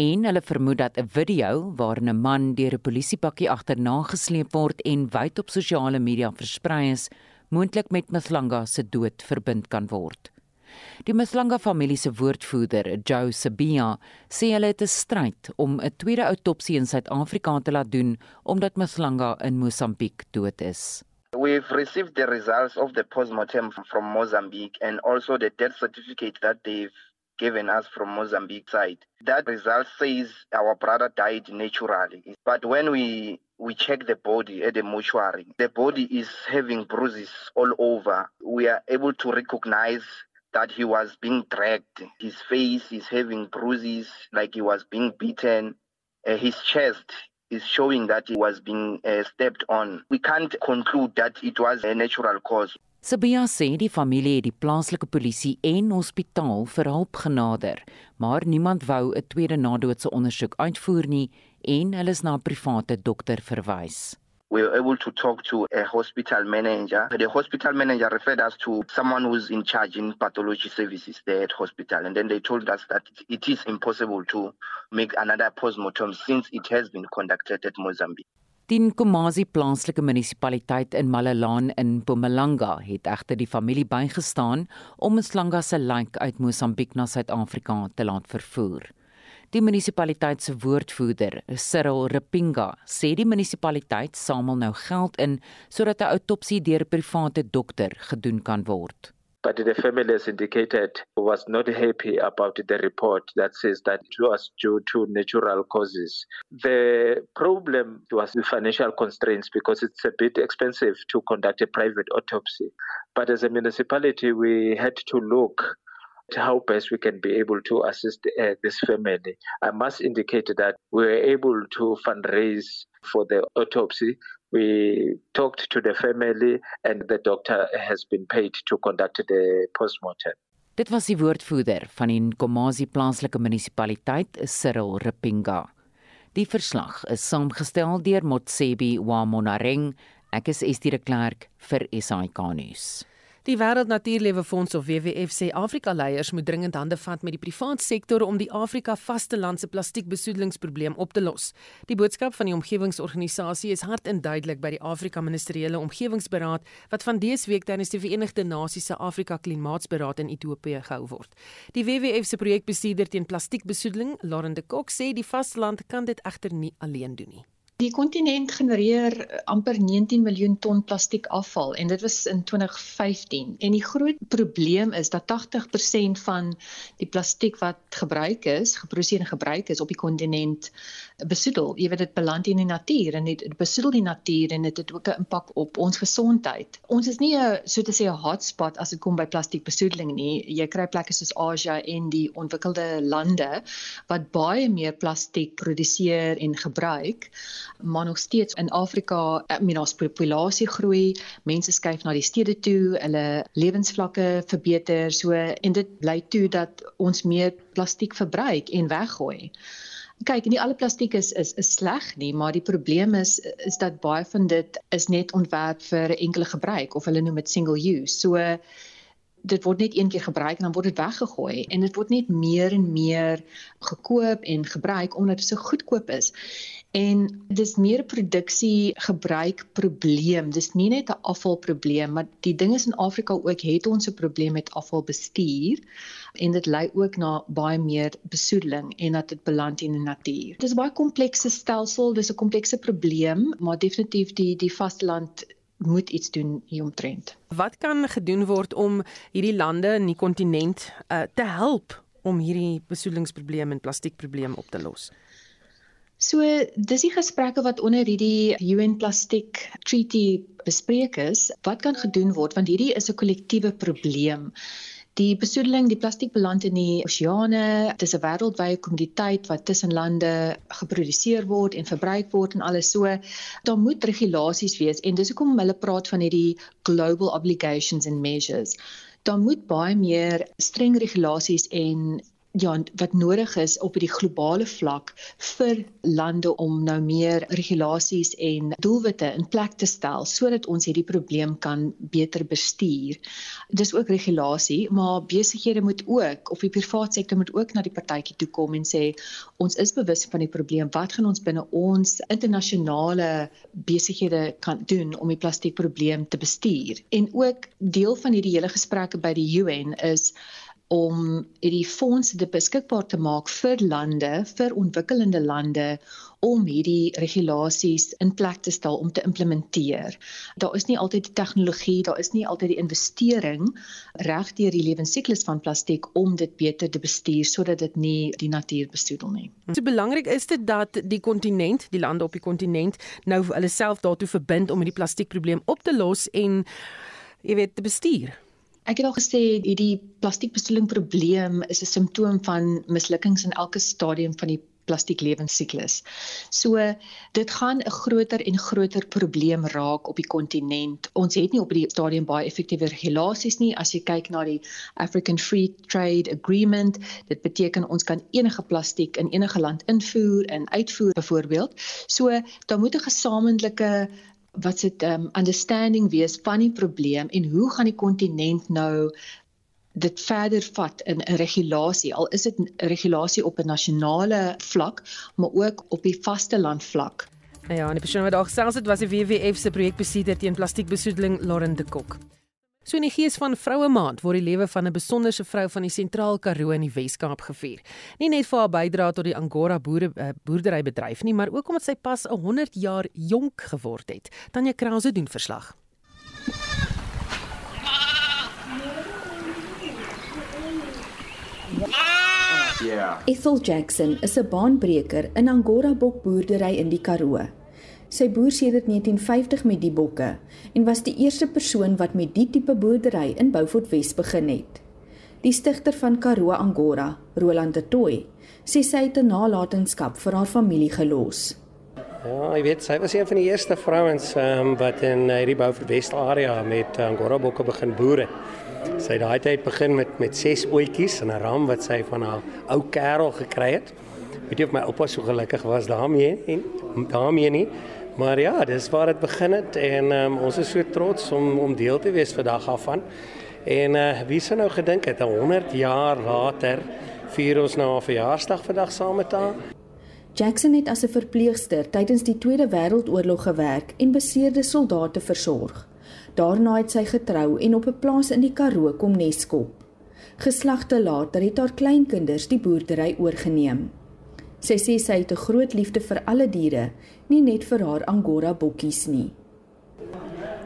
en hulle vermoed dat 'n video waarin 'n man deur 'n polisiepakkie agterna gesleep word en wyd op sosiale media versprei is, moontlik met Mthlanga se dood verbind kan word. Die Mthlanga familie se woordvoerder, Joe Sabia, sê hulle het 'n stryd om 'n tweede autopsie in Suid-Afrika te laat doen omdat Mthlanga in Mosambiek dood is. We've received the results of the postmortem from Mozambique and also the death certificate that they've given us from Mozambique side. That result says our brother died naturally. But when we we check the body at the mortuary, the body is having bruises all over. We are able to recognize that he was being dragged. His face is having bruises like he was being beaten. Uh, his chest is showing that he was being uh, stepped on. We can't conclude that it was a natural cause. Sabia sê die familie het die plaaslike polisie en hospitaal vir hulp genader, maar niemand wou 'n tweede nadoetse ondersoek uitvoer nie en hulle is na 'n private dokter verwys. We were able to talk to a hospital manager. The hospital manager referred us to someone who's in charge in pathology services there at hospital. And then they told us that it is impossible to make another postmortem since it has been conducted at Mozambique. Die Nkomazi plaaslike munisipaliteit in Malelaan in Mpumalanga het egter die familie bygestaan om Mslanga se lijk uit Mosambiek na Suid-Afrika te laat vervoer. Die munisipaliteit se woordvoerder, Cyril Ripinga, sê die munisipaliteit samel nou geld in sodat 'n autopsie deur 'n private dokter gedoen kan word. But the family has indicated was not happy about the report that says that it was due to natural causes. The problem was the financial constraints because it's a bit expensive to conduct a private autopsy. But as a municipality, we had to look how best we can be able to assist uh, this family. I must indicate that we were able to fundraise for the autopsy. We talked to the family and the doctor has been paid to conduct the postmortem. Dit was die woordvoerder van die Nkomazi plaaslike munisipaliteit, Cyril Ripinga. Die verslag is saamgestel deur Motsebi Wamonareng. Ek is Estie de Klerk vir SAK nuus. Die Wêreld Natuurlewe Fonds of WWF sê Afrika leiers moet dringend hande vat met die private sektor om die Afrika vasteland se plastiekbesoedelingsprobleem op te los. Die boodskap van die omgewingsorganisasie is hard en duidelik by die Afrika Ministeriële Omgewingsberaad wat van dese week tydens die Verenigde Nasies se Afrika Klimaatsberaad in Ethiopië gehou word. Die WWF se projekbestuurder teen plastiekbesoedeling, Lauren de Kok, sê die vasteland kan dit egter nie alleen doen nie. Die kontinent genereer eh, amper 19 miljoen ton plastiekafval en dit was in 2015. En die groot probleem is dat 80% van die plastiek wat gebruik is, geproduseer en gebruik is op die kontinent besoedel. Jy weet dit beland in die natuur en dit besoedel die natuur en dit het ook 'n impak op ons gesondheid. Ons is nie 'n so te sê 'n hotspot as dit kom by plastiekbesoedeling nie. Jy kry plekke soos Asia en die ontwikkelde lande wat baie meer plastiek produseer en gebruik maar nog steeds in Afrika, meen ons populasie groei, mense skuif na die stede toe, hulle lewensvlakke verbeter, so en dit lei toe dat ons meer plastiek verbruik en weggooi. Kyk, nie alle plastiek is is is sleg nie, maar die probleem is is dat baie van dit is net ontwerp vir enkele gebruik of hulle noem dit single use. So dit word net een keer gebruik en dan word dit weggegooi en dit word net meer en meer gekoop en gebruik omdat dit so goedkoop is. En dis meer produksie gebruik probleem. Dis nie net 'n afvalprobleem, maar die ding is in Afrika ook het ons 'n probleem met afvalbestuur en dit lei ook na baie meer besoedeling en dat dit beland in die natuur. Dis 'n baie komplekse stelsel, dis 'n komplekse probleem, maar definitief die die vasteland moet iets doen hieromtrent. Wat kan gedoen word om hierdie lande in die kontinent uh, te help om hierdie besoedelingsprobleem en plastiekprobleem op te los? So dis die gesprekke wat onder hierdie UN Plastiek Treaty bespreek is, wat kan gedoen word want hierdie is 'n kollektiewe probleem. Die besoedeling, die plastiek beland in die oseane. Dit is 'n wêreldwye kommoditeit wat tussen lande geproduseer word en verbruik word en alles so. Daar moet regulasies wees en dis hoekom hulle praat van hierdie global obligations and measures. Daar moet baie meer streng regulasies en ja wat nodig is op die globale vlak vir lande om nou meer regulasies en doelwitte in plek te stel sodat ons hierdie probleem kan beter bestuur. Dis ook regulasie, maar besighede moet ook of die private sektor moet ook na die partytjie toe kom en sê ons is bewus van die probleem. Wat gaan ons binne ons internasionale besighede kan doen om die plastiekprobleem te bestuur? En ook deel van hierdie hele gesprekke by die UN is om hierdie fondse te beskikbaar te maak vir lande, vir ontwikkelende lande om hierdie regulasies in plek te stel om te implementeer. Daar is nie altyd die tegnologie, daar is nie altyd die investering reg deur die lewensiklus van plastiek om dit beter te bestuur sodat dit nie die natuur besoedel nie. So belangrik is dit dat die kontinent, die lande op die kontinent nou hulle self daartoe verbind om hierdie plastiekprobleem op te los en jy weet te bestuur. Ek het al gesê hierdie plastiekbesoedeling probleem is 'n simptoom van mislukkings in elke stadium van die plastiek lewensiklus. So dit gaan 'n groter en groter probleem raak op die kontinent. Ons het nie op die stadium baie effektiewe regulasies nie. As jy kyk na die African Free Trade Agreement, dit beteken ons kan enige plastiek in enige land invoer en uitvoer byvoorbeeld. So daar moet 'n gesamentlike wat se um, understanding wees van die probleem en hoe gaan die kontinent nou dit verder vat in 'n regulasie al is dit 'n regulasie op 'n nasionale vlak maar ook op die vasteland vlak. Ja, en die persoon wat daar gesels het was die WWF se projekbestuurder teen plastiekbesoedeling Lauren de Kok. So in die gees van Vroue Maand word die lewe van 'n besonderse vrou van die Sentraal Karoo in die Wes-Kaap gevier. Nie net vir haar bydrae tot die Angora boere uh, boerderybedryf nie, maar ook omdat sy pas 100 jaar jonk geword het. Tanya Krause doen verslag. Ethel Jackson is 'n baanbreker in Angora bokboerdery in die Karoo. Sy boer sedert 1950 met die bokke en was die eerste persoon wat met die tipe boerdery in Beaufort Wes begin het. Die stigter van Karoo Angora, Roland de Tooi, sê sy het 'n nalatenskap vir haar familie gelos. Ja, jy weet, sy was een van die eerste vrouens um, wat in hierdie Beaufort Wes area met Angora bokke begin boer het. Sy het daai tyd begin met met ses oetjies en 'n ram wat sy van haar ou kerel gekry het. Weet jy of my oupa so gelukkig was daarmee en daarmee nie. Maar ja, dis waar dit begin het en um, ons is so trots om om deel te wees vandag af van. En uh, wie sou nou gedink het 100 jaar later vier ons nou 'n verjaarsdag vandag saam met haar. Jackson het as 'n verpleegster tydens die Tweede Wêreldoorlog gewerk en beseerde soldate versorg. Daarna het sy getrou en op 'n plaas in die Karoo kom neskop. Geslagte later het haar kleinkinders die boerdery oorgeneem. Sy sê sy het 'n groot liefde vir alle diere, nie net vir haar Angora bokkies nie.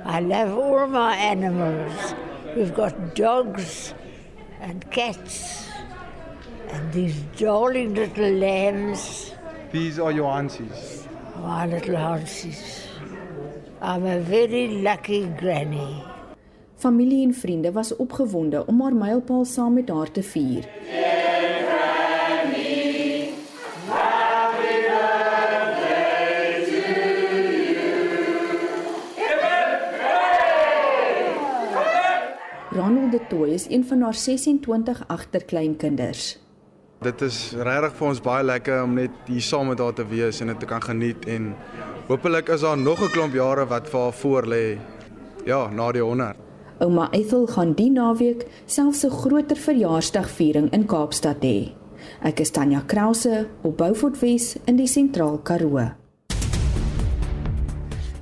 I love all my animals. We've got dogs and cats and these darling little lambs. These are your aunties. My little aunties. I'm a very lucky granny. Familie en vriende was opgewonde om haar mylpaal saam met haar te vier. Ronald de Tooi is een van haar 26 agterkleinkinders. Dit is regtig vir ons baie lekker om net hier saam met haar te wees en dit te kan geniet en Hoopelik is daar nog 'n klomp jare wat vir haar voor lê. Ja, na die 100. Ouma Ethel gaan die naweek selfs 'n groter verjaarsdagviering in Kaapstad hê. Ek is Tanya Krause op Beaufort Wes in die Sentraal Karoo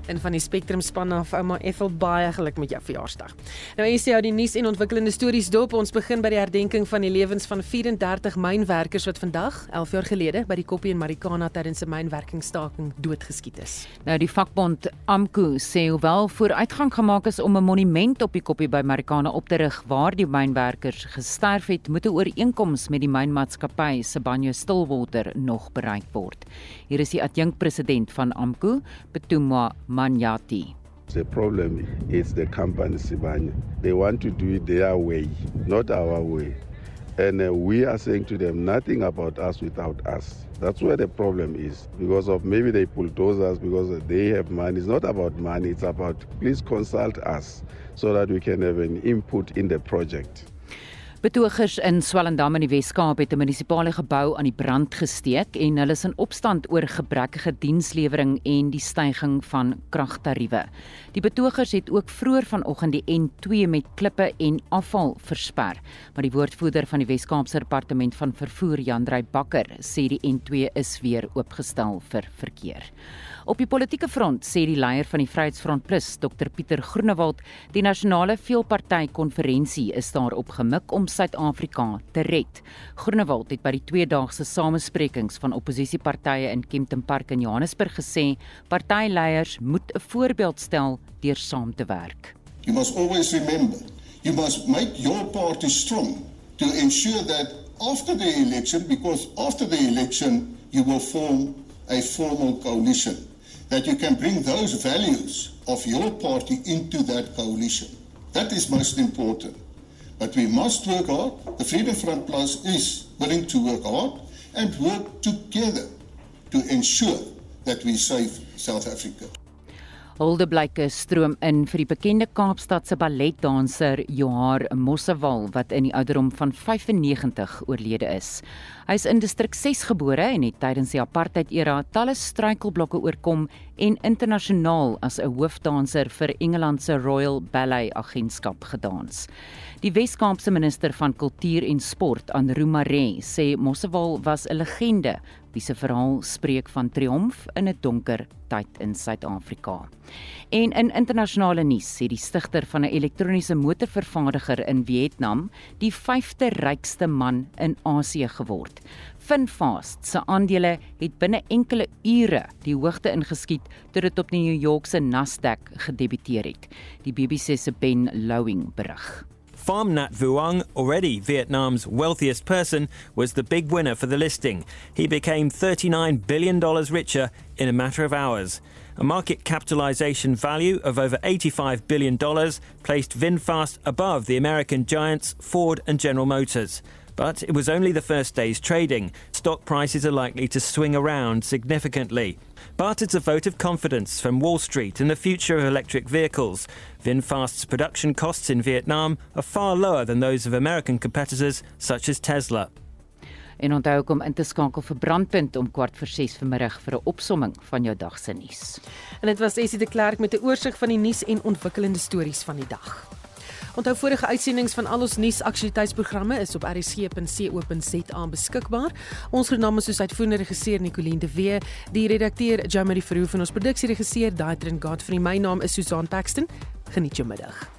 en van die Spectrum span af ouma Ethel baie geluk met jou verjaarsdag. Nou hier is jou die nuus en ontwikkelende stories dop. Ons begin by die herdenking van die lewens van 34 mynwerkers wat vandag 11 jaar gelede by die Koppie en Marikana tydens 'n mynwerkingstaking doodgeskiet is. Nou die vakbond AMKU sê hoewel vooruitgang gemaak is om 'n monument op die Koppie by Marikana op te rig waar die mynwerkers gesterf het, moet 'n ooreenkoms met die mynmaatskappy Sibanye Stillwater nog bereik word. Hier is die adjunkpresident van AMKU, Betumwa Manyati. The problem is the company Sibanye. They want to do it their way, not our way. And uh, we are saying to them, nothing about us without us. That's where the problem is. Because of maybe they bulldoze us because they have money. It's not about money, it's about please consult us so that we can have an input in the project. Betogers in Swellendam in die Wes-Kaap het 'n munisipale gebou aan die brand gesteek en hulle is in opstand oor gebrekkige dienslewering en die stygings van kragtariewe. Die betogers het ook vroeër vanoggend die N2 met klippe en afval versper, maar die woordvoerder van die Wes-Kaapse Departement van Vervoer, Jandrey Bakker, sê die N2 is weer oopgestel vir verkeer. Op die politieke front sê die leier van die Vryheidsfront Plus, Dr Pieter Groenewald, die nasionale veelparty konferensie is daarop gemik om Suid-Afrika te red. Groenewald het by die tweedaagse samesprekings van oppositiepartye in Kempton Park in Johannesburg gesê partyleiers moet 'n voorbeeld stel deur saam te werk. You must always remember, you must make your party strong to ensure that after the election because after the election you will form a formal coalition that you can bring those values of your party into that coalition. That is most important. But we must work hard. The Freedom Front Plus is willing to work hard and work together to ensure that we save South Africa. Huldeblyke stroom in vir die bekende Kaapstadse balletdanser Johar Mossewal wat in die ouderdom van 95 oorlede is. Hy is in distrik 6 gebore en het tydens die apartheid-era talle struikelblokke oorkom en internasionaal as 'n hoofdanser vir Engeland se Royal Ballet Agentskap gedans. Die Wes-Kaapse minister van Kultuur en Sport, Anru Mare, sê Mossewal was 'n legende wie se verhaal spreek van triomf in 'n donker tyd in Suid-Afrika. En in internasionale nuus sê die stigter van 'n elektroniese motorvervaardiger in Vietnam die 5de rykste man in Asië geword. Finfast se aandele het binne enkele ure die hoogte ingeskiet toe dit op die New York se Nasdaq gedebuteer het. Die BBC se Ben Lowing berig. Pham Nhat Vuong, already Vietnam's wealthiest person, was the big winner for the listing. He became $39 billion richer in a matter of hours. A market capitalization value of over $85 billion placed VinFast above the American giants Ford and General Motors. But it was only the first day's trading. Stock prices are likely to swing around significantly. But it's a vote of confidence from Wall Street in the future of electric vehicles. VinFast's production costs in Vietnam are far lower than those of American competitors such as Tesla. En onthou kom in te skakel vir Brandpunt om kwart voor 6 vanmiddag vir 'n opsomming van jou dag se nuus. En dit was Essie de Klerk met 'n oorsig van die nuus en ontwikkelende stories van die dag. Onthou vorige uitsendings van al ons nuusaktualiteitsprogramme is op rsg.co.za beskikbaar. Ons genoem is soos uitvoerende regisseur Nicoline de Wee, die redakteur Jamie Verhoef en ons produksieregisseur Daitrin Godfrey. My naam is Susan Paxton. Geniet jou middag.